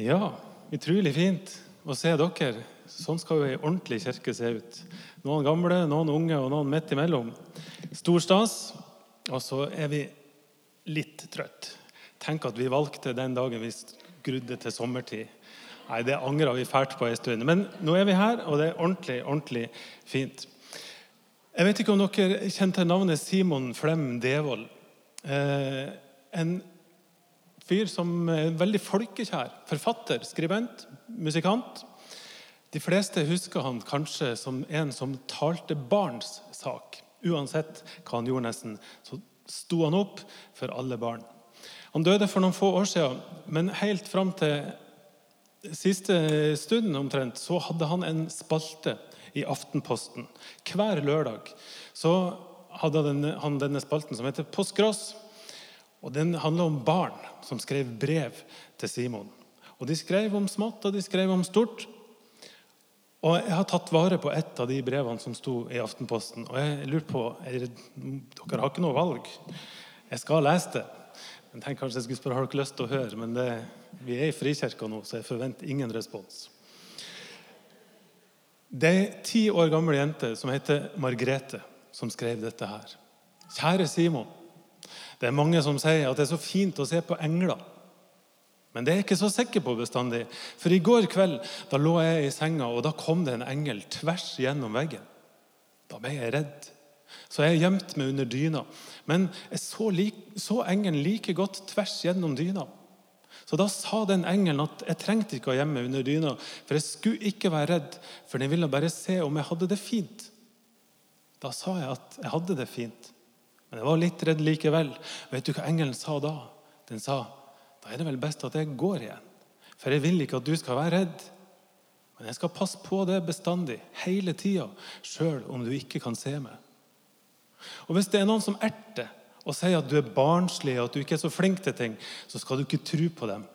Ja, utrolig fint å se dere. Sånn skal jo ei ordentlig kirke se ut. Noen gamle, noen unge og noen midt imellom. Stor stas. Og så er vi litt trøtt. Tenk at vi valgte den dagen vi skrudde til sommertid. Nei, Det angra vi fælt på en stund. Men nå er vi her, og det er ordentlig, ordentlig fint. Jeg vet ikke om dere kjenner til navnet Simon Flem Devold. Eh, en fyr som er veldig folkekjær. Forfatter, skribent, musikant. De fleste husker han kanskje som en som talte barns sak. Uansett hva han gjorde, nesten, så sto han opp for alle barn. Han døde for noen få år siden, men helt fram til siste stunden omtrent, så hadde han en spalte i Aftenposten. Hver lørdag så hadde han denne spalten som heter Postgross. Og Den handler om barn som skrev brev til Simon. Og De skrev om smått, og de skrev om stort. Og Jeg har tatt vare på et av de brevene som sto i Aftenposten. Og jeg lurer på, er, Dere har ikke noe valg. Jeg skal lese det. Jeg tenkte kanskje jeg skulle spørre, Har dere lyst til å høre? Men det, vi er i Frikirka nå, så jeg forventer ingen respons. Det er ti år gammel jente som heter Margrethe, som skrev dette her. Kjære Simon. Det er mange som sier at det er så fint å se på engler. Men det er jeg ikke så sikker på bestandig. For i går kveld da lå jeg i senga, og da kom det en engel tvers gjennom veggen. Da ble jeg redd. Så jeg gjemte meg under dyna. Men jeg så, like, så engelen like godt tvers gjennom dyna. Så da sa den engelen at jeg trengte ikke å gjemme meg under dyna, for jeg skulle ikke være redd, for den ville bare se om jeg hadde det fint. Da sa jeg at jeg hadde det fint. Men jeg var litt redd likevel. Vet du hva engelen sa da? Den sa da er det vel best at jeg går igjen. For jeg vil ikke at du skal være redd. Men jeg skal passe på det bestandig, hele tida, sjøl om du ikke kan se meg. Og Hvis det er noen som erter og sier at du er barnslig og at du ikke er så flink til ting, så skal du ikke tro på dem.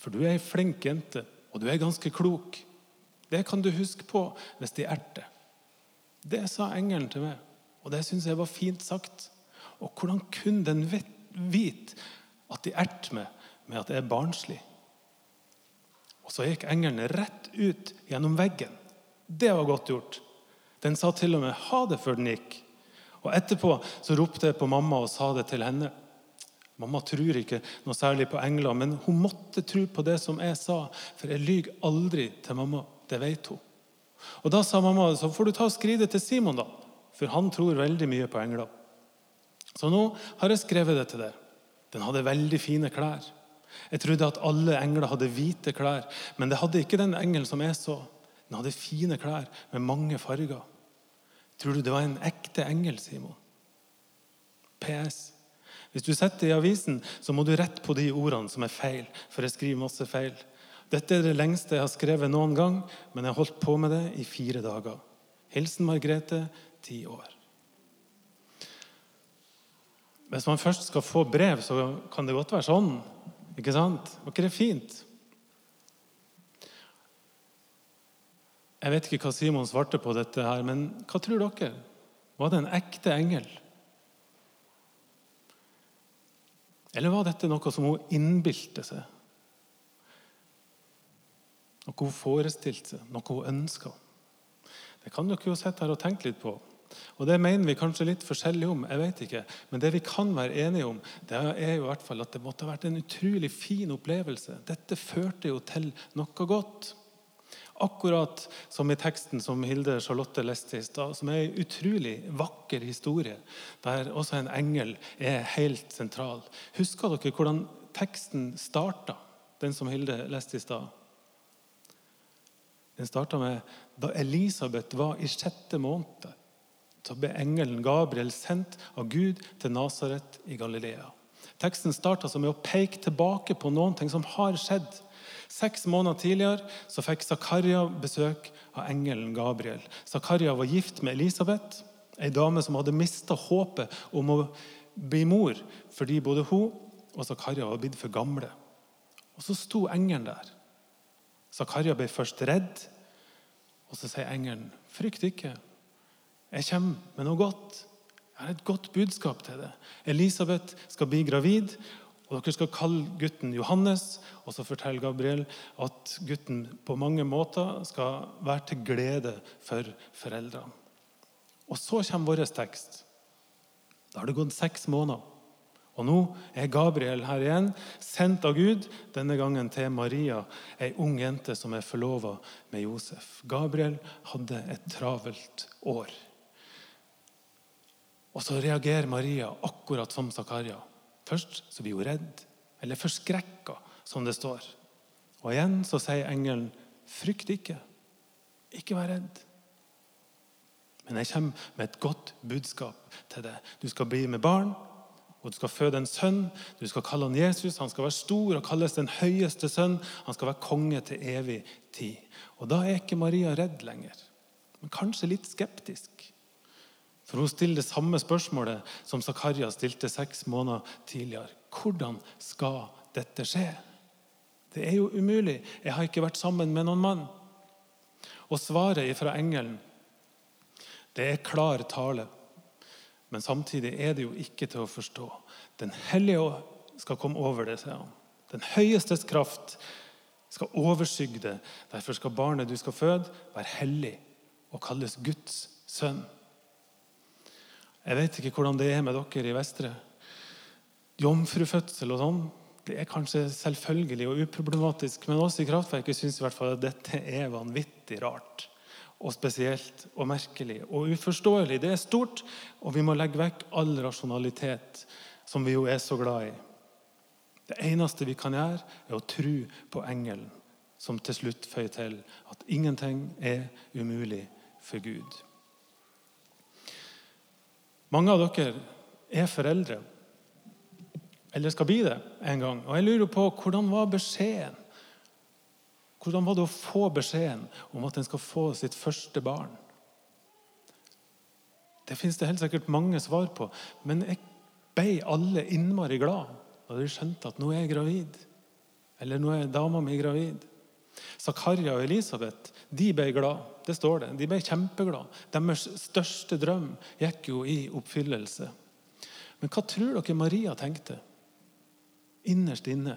For du er ei flink jente, og du er ganske klok. Det kan du huske på hvis de erter. Det sa engelen til meg, og det syns jeg var fint sagt. Og hvordan kunne den vite at de erter meg med at jeg er barnslig? Og så gikk engelen rett ut gjennom veggen. Det var godt gjort. Den sa til og med ha det før den gikk. Og Etterpå så ropte jeg på mamma og sa det til henne. Mamma tror ikke noe særlig på engler, men hun måtte tro på det som jeg sa, for jeg lyver aldri til mamma. Det vet hun. Og Da sa mamma så får du ta og skrive det til Simon, da, for han tror veldig mye på engler. Så nå har jeg skrevet det til deg. Den hadde veldig fine klær. Jeg trodde at alle engler hadde hvite klær, men det hadde ikke den engelen som jeg så. Den hadde fine klær med mange farger. Tror du det var en ekte engel, Simon? PS. Hvis du setter i avisen, så må du rette på de ordene som er feil, for jeg skriver masse feil. Dette er det lengste jeg har skrevet noen gang, men jeg har holdt på med det i fire dager. Hilsen Margrethe, ti år. Hvis man først skal få brev, så kan det godt være sånn. Ikke sant? Var ikke det fint? Jeg vet ikke hva Simon svarte på dette, her, men hva tror dere? Var det en ekte engel? Eller var dette noe som hun innbilte seg? Noe hun forestilte seg, noe hun ønska? Det kan dere jo sitte her og tenke litt på. Og Det mener vi kanskje litt forskjellig om, jeg vet ikke. men det vi kan være enige om, det er jo i hvert fall at det måtte ha vært en utrolig fin opplevelse. Dette førte jo til noe godt. Akkurat som i teksten som Hilde Charlotte leste i stad, som er en utrolig vakker historie, der også en engel er helt sentral. Husker dere hvordan teksten starta, den som Hilde leste i stad? Den starta med da Elisabeth var i sjette måned så ble engelen Gabriel sendt av Gud til Nasaret i Galilea. Teksten starter med å peke tilbake på noen ting som har skjedd. Seks måneder tidligere så fikk Zakaria besøk av engelen Gabriel. Zakaria var gift med Elisabeth, ei dame som hadde mista håpet om å bli mor fordi både hun og Zakaria var blitt for gamle. Og Så sto engelen der. Zakaria ble først redd, og så sier engelen, 'Frykt ikke, jeg kommer med noe godt. Jeg har et godt budskap til deg. Elisabeth skal bli gravid, Og dere skal kalle gutten Johannes, og så forteller Gabriel at gutten på mange måter skal være til glede for foreldrene. Og så kommer vår tekst. Da har det gått seks måneder. Og nå er Gabriel her igjen, sendt av Gud, denne gangen til Maria, ei ung jente som er forlova med Josef. Gabriel hadde et travelt år. Og så reagerer Maria akkurat som Zakaria. Først så blir hun redd, eller forskrekka, som det står. Og igjen så sier engelen, 'Frykt ikke. Ikke vær redd.' Men jeg kommer med et godt budskap til deg. Du skal bli med barn, og du skal føde en sønn. Du skal kalle han Jesus. Han skal være stor og kalles den høyeste sønn. Han skal være konge til evig tid. Og da er ikke Maria redd lenger, men kanskje litt skeptisk. For hun stiller det samme spørsmålet som Zakaria stilte seks måneder tidligere. Hvordan skal dette skje? Det er jo umulig. Jeg har ikke vært sammen med noen mann. Og svaret fra engelen, det er klar tale. Men samtidig er det jo ikke til å forstå. Den hellige skal komme over det, sier han. Den høyestes kraft skal overskygge det. Derfor skal barnet du skal føde, være hellig og kalles Guds sønn. Jeg vet ikke hvordan det er med dere i Vestre. Jomfrufødsel og sånn, det er kanskje selvfølgelig og uproblematisk. Men oss i Kraftverket syns i hvert fall at dette er vanvittig rart. Og spesielt og merkelig og uforståelig. Det er stort, og vi må legge vekk all rasjonalitet, som vi jo er så glad i. Det eneste vi kan gjøre, er å tro på engelen, som til slutt føyer til at ingenting er umulig for Gud. Mange av dere er foreldre, eller skal bli det en gang. Og jeg lurer på hvordan var beskjeden? Hvordan var det å få beskjeden om at en skal få sitt første barn? Det fins det helt sikkert mange svar på, men jeg ble alle innmari glad da de skjønte at nå er jeg gravid. Eller nå er dama mi gravid. Zakaria og Elisabeth de ble glad. Det står det. De ble kjempeglade. Deres største drøm gikk jo i oppfyllelse. Men hva tror dere Maria tenkte innerst inne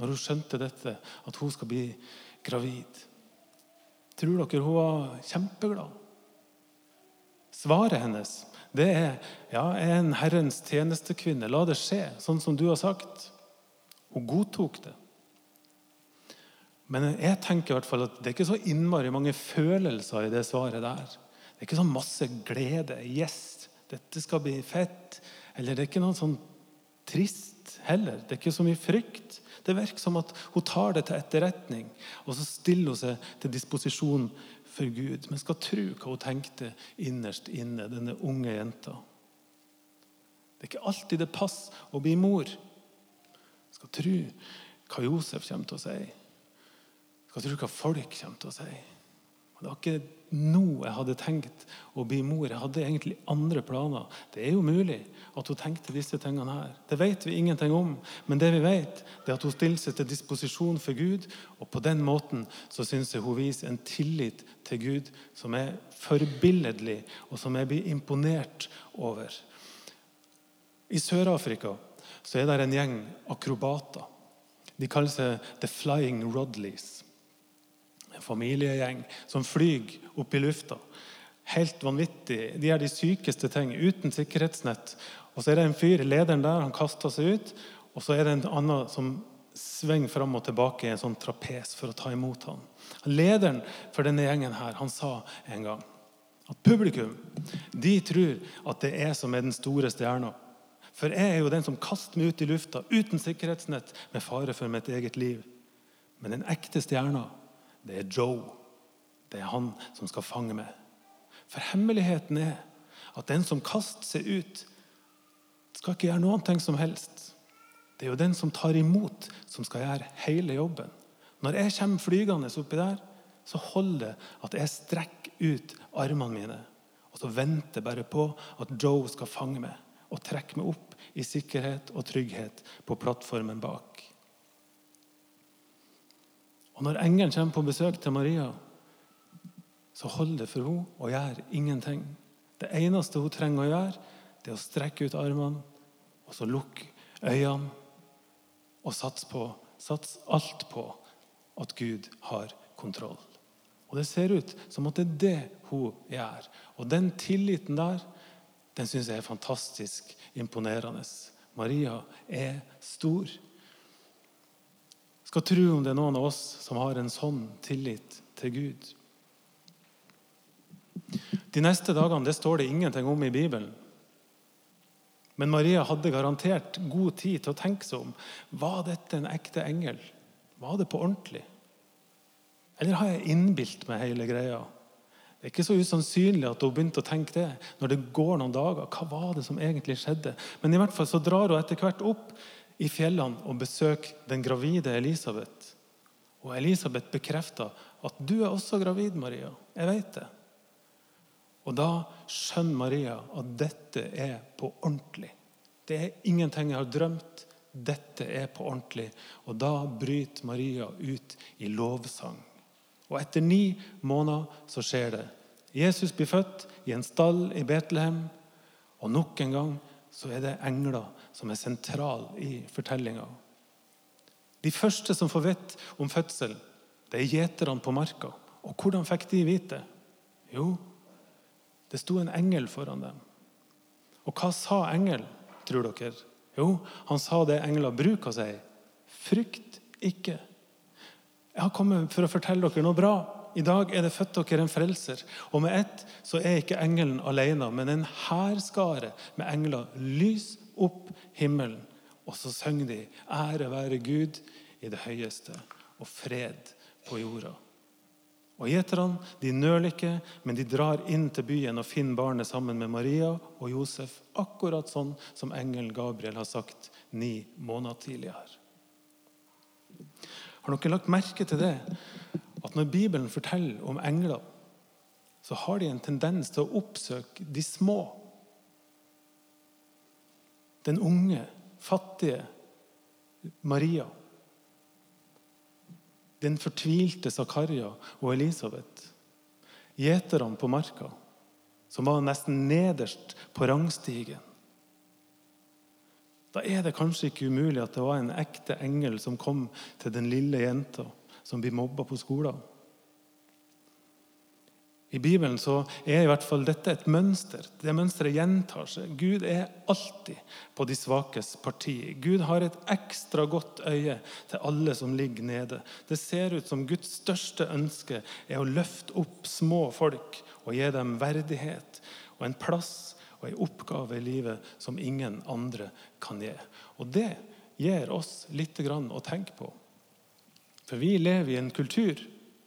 når hun skjønte dette, at hun skal bli gravid? Tror dere hun var kjempeglad? Svaret hennes det er ja, en Herrens tjenestekvinne. La det skje, sånn som du har sagt. Hun godtok det. Men jeg tenker i hvert fall at det er ikke så innmari mange følelser i det svaret der. Det er ikke så masse glede. Yes, dette skal bli fett. Eller det er ikke noe sånn trist heller. Det er ikke så mye frykt. Det virker som at hun tar det til etterretning, og så stiller hun seg til disposisjon for Gud. Men skal tro hva hun tenkte innerst inne, denne unge jenta. Det er ikke alltid det passer å bli mor. Skal tro hva Josef kommer til å si. Hva tror du hva folk kommer til å si? Det var ikke nå jeg hadde tenkt å bli mor. Jeg hadde egentlig andre planer. Det er jo mulig at hun tenkte disse tingene her. Det vet vi ingenting om. Men det vi vet, det er at hun stiller seg til disposisjon for Gud. Og på den måten så syns jeg hun viser en tillit til Gud som er forbilledlig, og som jeg blir imponert over. I Sør-Afrika så er det en gjeng akrobater. De kaller seg The Flying Rodleys en familiegjeng som flyr opp i lufta. Helt vanvittig. De er de sykeste ting, uten sikkerhetsnett. Og så er det en fyr, lederen der, han kaster seg ut. Og så er det en annen som svinger fram og tilbake i en sånn trapes for å ta imot ham. Lederen for denne gjengen her, han sa en gang at publikum de tror at det er som er den store stjerna. For jeg er jo den som kaster meg ut i lufta uten sikkerhetsnett med fare for mitt eget liv. Men den ekte stjerna det er Joe. Det er han som skal fange meg. For hemmeligheten er at den som kaster seg ut, skal ikke gjøre noen ting som helst. Det er jo den som tar imot, som skal gjøre hele jobben. Når jeg kommer flygende oppi der, så holder det at jeg strekker ut armene mine. Og så venter bare på at Joe skal fange meg og trekke meg opp i sikkerhet og trygghet på plattformen bak. Og Når engelen kommer på besøk til Maria, så holder det for henne å gjøre ingenting. Det eneste hun trenger å gjøre, det er å strekke ut armene og så lukke øynene og satse på, sats alt på at Gud har kontroll. Og det ser ut som at det er det hun gjør. Og den tilliten der, den syns jeg er fantastisk imponerende. Maria er stor. Skal tro om det er noen av oss som har en sånn tillit til Gud. De neste dagene det står det ingenting om i Bibelen. Men Maria hadde garantert god tid til å tenke seg om. Var dette en ekte engel? Var det på ordentlig? Eller har jeg innbilt meg hele greia? Det er ikke så usannsynlig at hun begynte å tenke det når det går noen dager. Hva var det som egentlig skjedde? Men i hvert fall så drar hun etter hvert opp i fjellene og besøker den gravide Elisabeth. Og Elisabeth bekrefter at 'du er også gravid, Maria'. Jeg vet det. Og da skjønner Maria at dette er på ordentlig. Det er ingenting jeg har drømt. Dette er på ordentlig. Og da bryter Maria ut i lovsang. Og etter ni måneder så skjer det. Jesus blir født i en stall i Betlehem. Og nok en gang så er det engler som er sentrale i fortellinga. De første som får vite om fødsel, det er gjeterne på marka. Og hvordan fikk de vite? Jo, det sto en engel foran dem. Og hva sa engel, tror dere? Jo, han sa det engler bruker å si. Frykt ikke. Jeg har kommet for å fortelle dere noe bra. I dag er det født dere en frelser. Og med ett så er ikke engelen alene, men en hærskare med engler lys opp himmelen. Og så synger de 'Ære være Gud i det høyeste' og 'fred på jorda'. Og Gjeterne de nøler ikke, men de drar inn til byen og finner barnet sammen med Maria og Josef, akkurat sånn som engelen Gabriel har sagt ni måneder tidligere. Har dere lagt merke til det? At når Bibelen forteller om engler, så har de en tendens til å oppsøke de små. Den unge, fattige Maria. Den fortvilte Zakaria og Elisabeth. Gjeterne på marka, som var nesten nederst på rangstigen. Da er det kanskje ikke umulig at det var en ekte engel som kom til den lille jenta som blir mobba på skolen. I Bibelen så er i hvert fall dette et mønster. Det mønsteret gjentar seg. Gud er alltid på de svakes parti. Gud har et ekstra godt øye til alle som ligger nede. Det ser ut som Guds største ønske er å løfte opp små folk og gi dem verdighet og en plass og en oppgave i livet som ingen andre kan gi. Og det gir oss litt å tenke på. For vi lever i en kultur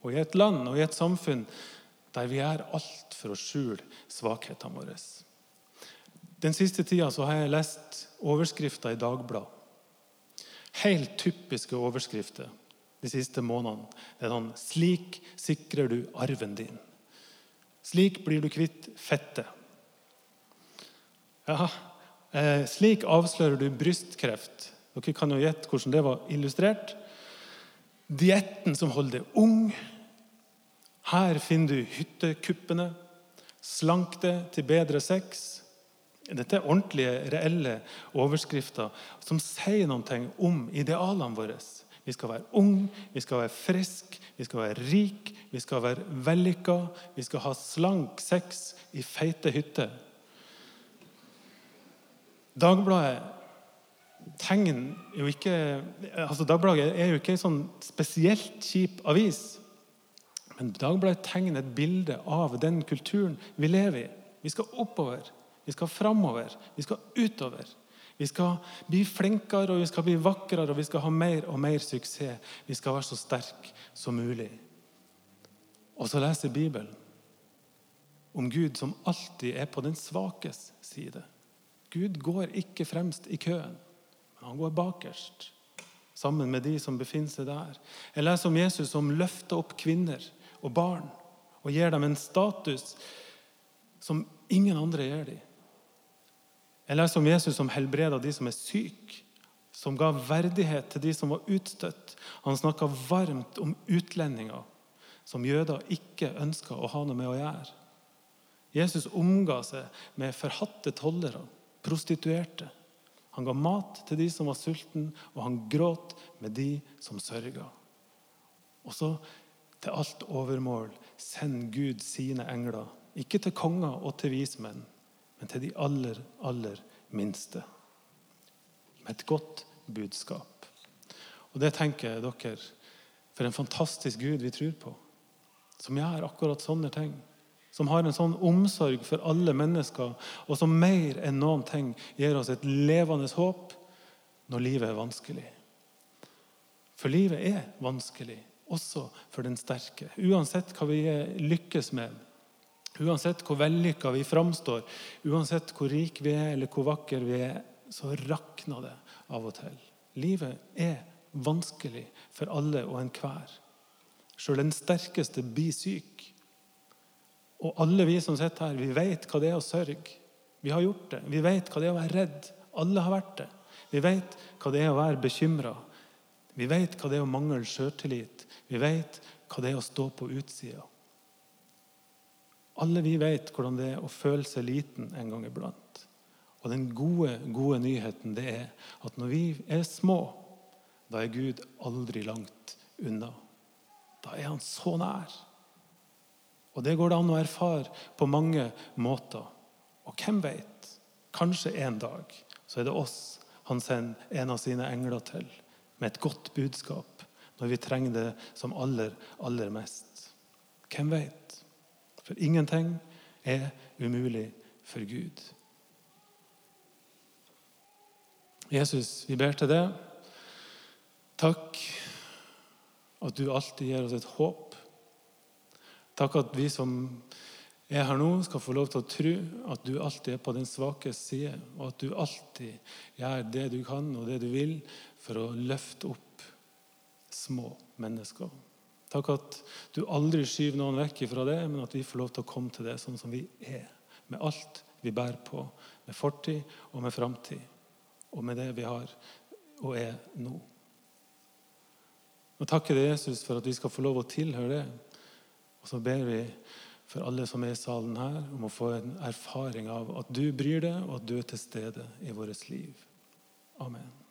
og i et land og i et samfunn der vi gjør alt for å skjule svakhetene våre. Den siste tida har jeg lest overskrifter i Dagbladet. Helt typiske overskrifter de siste månedene. Det er sånn 'Slik sikrer du arven din'. 'Slik blir du kvitt fettet'. Ja, eh, slik avslører du brystkreft. Dere kan jo gjette hvordan det var illustrert. Dietten som holder deg ung. Her finner du hyttekuppene. Slank deg til bedre sex. Dette er ordentlige, reelle overskrifter som sier noe om idealene våre. Vi skal være ung, vi skal være frisk, vi skal være rik, vi skal være vellykka. Vi skal ha slank sex i feite hytter. Dagbladet tegn jo ikke altså Dagbladet er jo ikke en sånn spesielt kjip avis. Men Dagbladet tegner et bilde av den kulturen vi lever i. Vi skal oppover, vi skal framover, vi skal utover. Vi skal bli flinkere og vi skal bli vakrere og vi skal ha mer og mer suksess. Vi skal være så sterke som mulig. Og så leser Bibelen om Gud som alltid er på den svakes side. Gud går ikke fremst i køen, han går bakerst. Sammen med de som befinner seg der. Jeg leser om Jesus som løfter opp kvinner og barn og gir dem en status som ingen andre gir dem. Jeg leser om Jesus som helbreder de som er syke, som ga verdighet til de som var utstøtt. Han snakka varmt om utlendinger som jøder ikke ønska å ha noe med å gjøre. Jesus omga seg med forhatte tollere prostituerte. Han ga mat til de som var sultne, og han gråt med de som sørga. Og så, til alt overmål, sender Gud sine engler, ikke til konger og til vismenn, men til de aller, aller minste. Med et godt budskap. Og det tenker dere, for en fantastisk Gud vi tror på. Som gjør akkurat sånne ting som har en sånn omsorg for alle mennesker, og som mer enn noen ting gir oss et levende håp når livet er vanskelig. For livet er vanskelig, også for den sterke. Uansett hva vi lykkes med, uansett hvor vellykka vi framstår, uansett hvor rik vi er eller hvor vakker vi er, så rakner det av og til. Livet er vanskelig for alle og enhver. Sjøl den sterkeste blir syk. Og alle vi som sitter her, vi vet hva det er å sørge. Vi har gjort det. Vi vet hva det er å være redd. Alle har vært det. Vi vet hva det er å være bekymra. Vi vet hva det er å mangle sjøltillit. Vi vet hva det er å stå på utsida. Alle vi vet hvordan det er å føle seg liten en gang iblant. Og den gode, gode nyheten det er at når vi er små, da er Gud aldri langt unna. Da er han så nær. Og det går det an å erfare på mange måter. Og hvem vet? Kanskje en dag så er det oss han sender en av sine engler til med et godt budskap når vi trenger det som aller, aller mest. Hvem vet? For ingenting er umulig for Gud. Jesus, vi ber til deg. Takk at du alltid gir oss et håp Takk at vi som er her nå, skal få lov til å tro at du alltid er på den svake side, og at du alltid gjør det du kan og det du vil for å løfte opp små mennesker. Takk at du aldri skyver noen vekk fra det, men at vi får lov til å komme til det sånn som vi er. Med alt vi bærer på. Med fortid og med framtid. Og med det vi har og er nå. Og takker deg, Jesus, for at vi skal få lov å tilhøre det. Og så ber vi for alle som er i salen her, om å få en erfaring av at du bryr deg, og at du er til stede i vårt liv. Amen.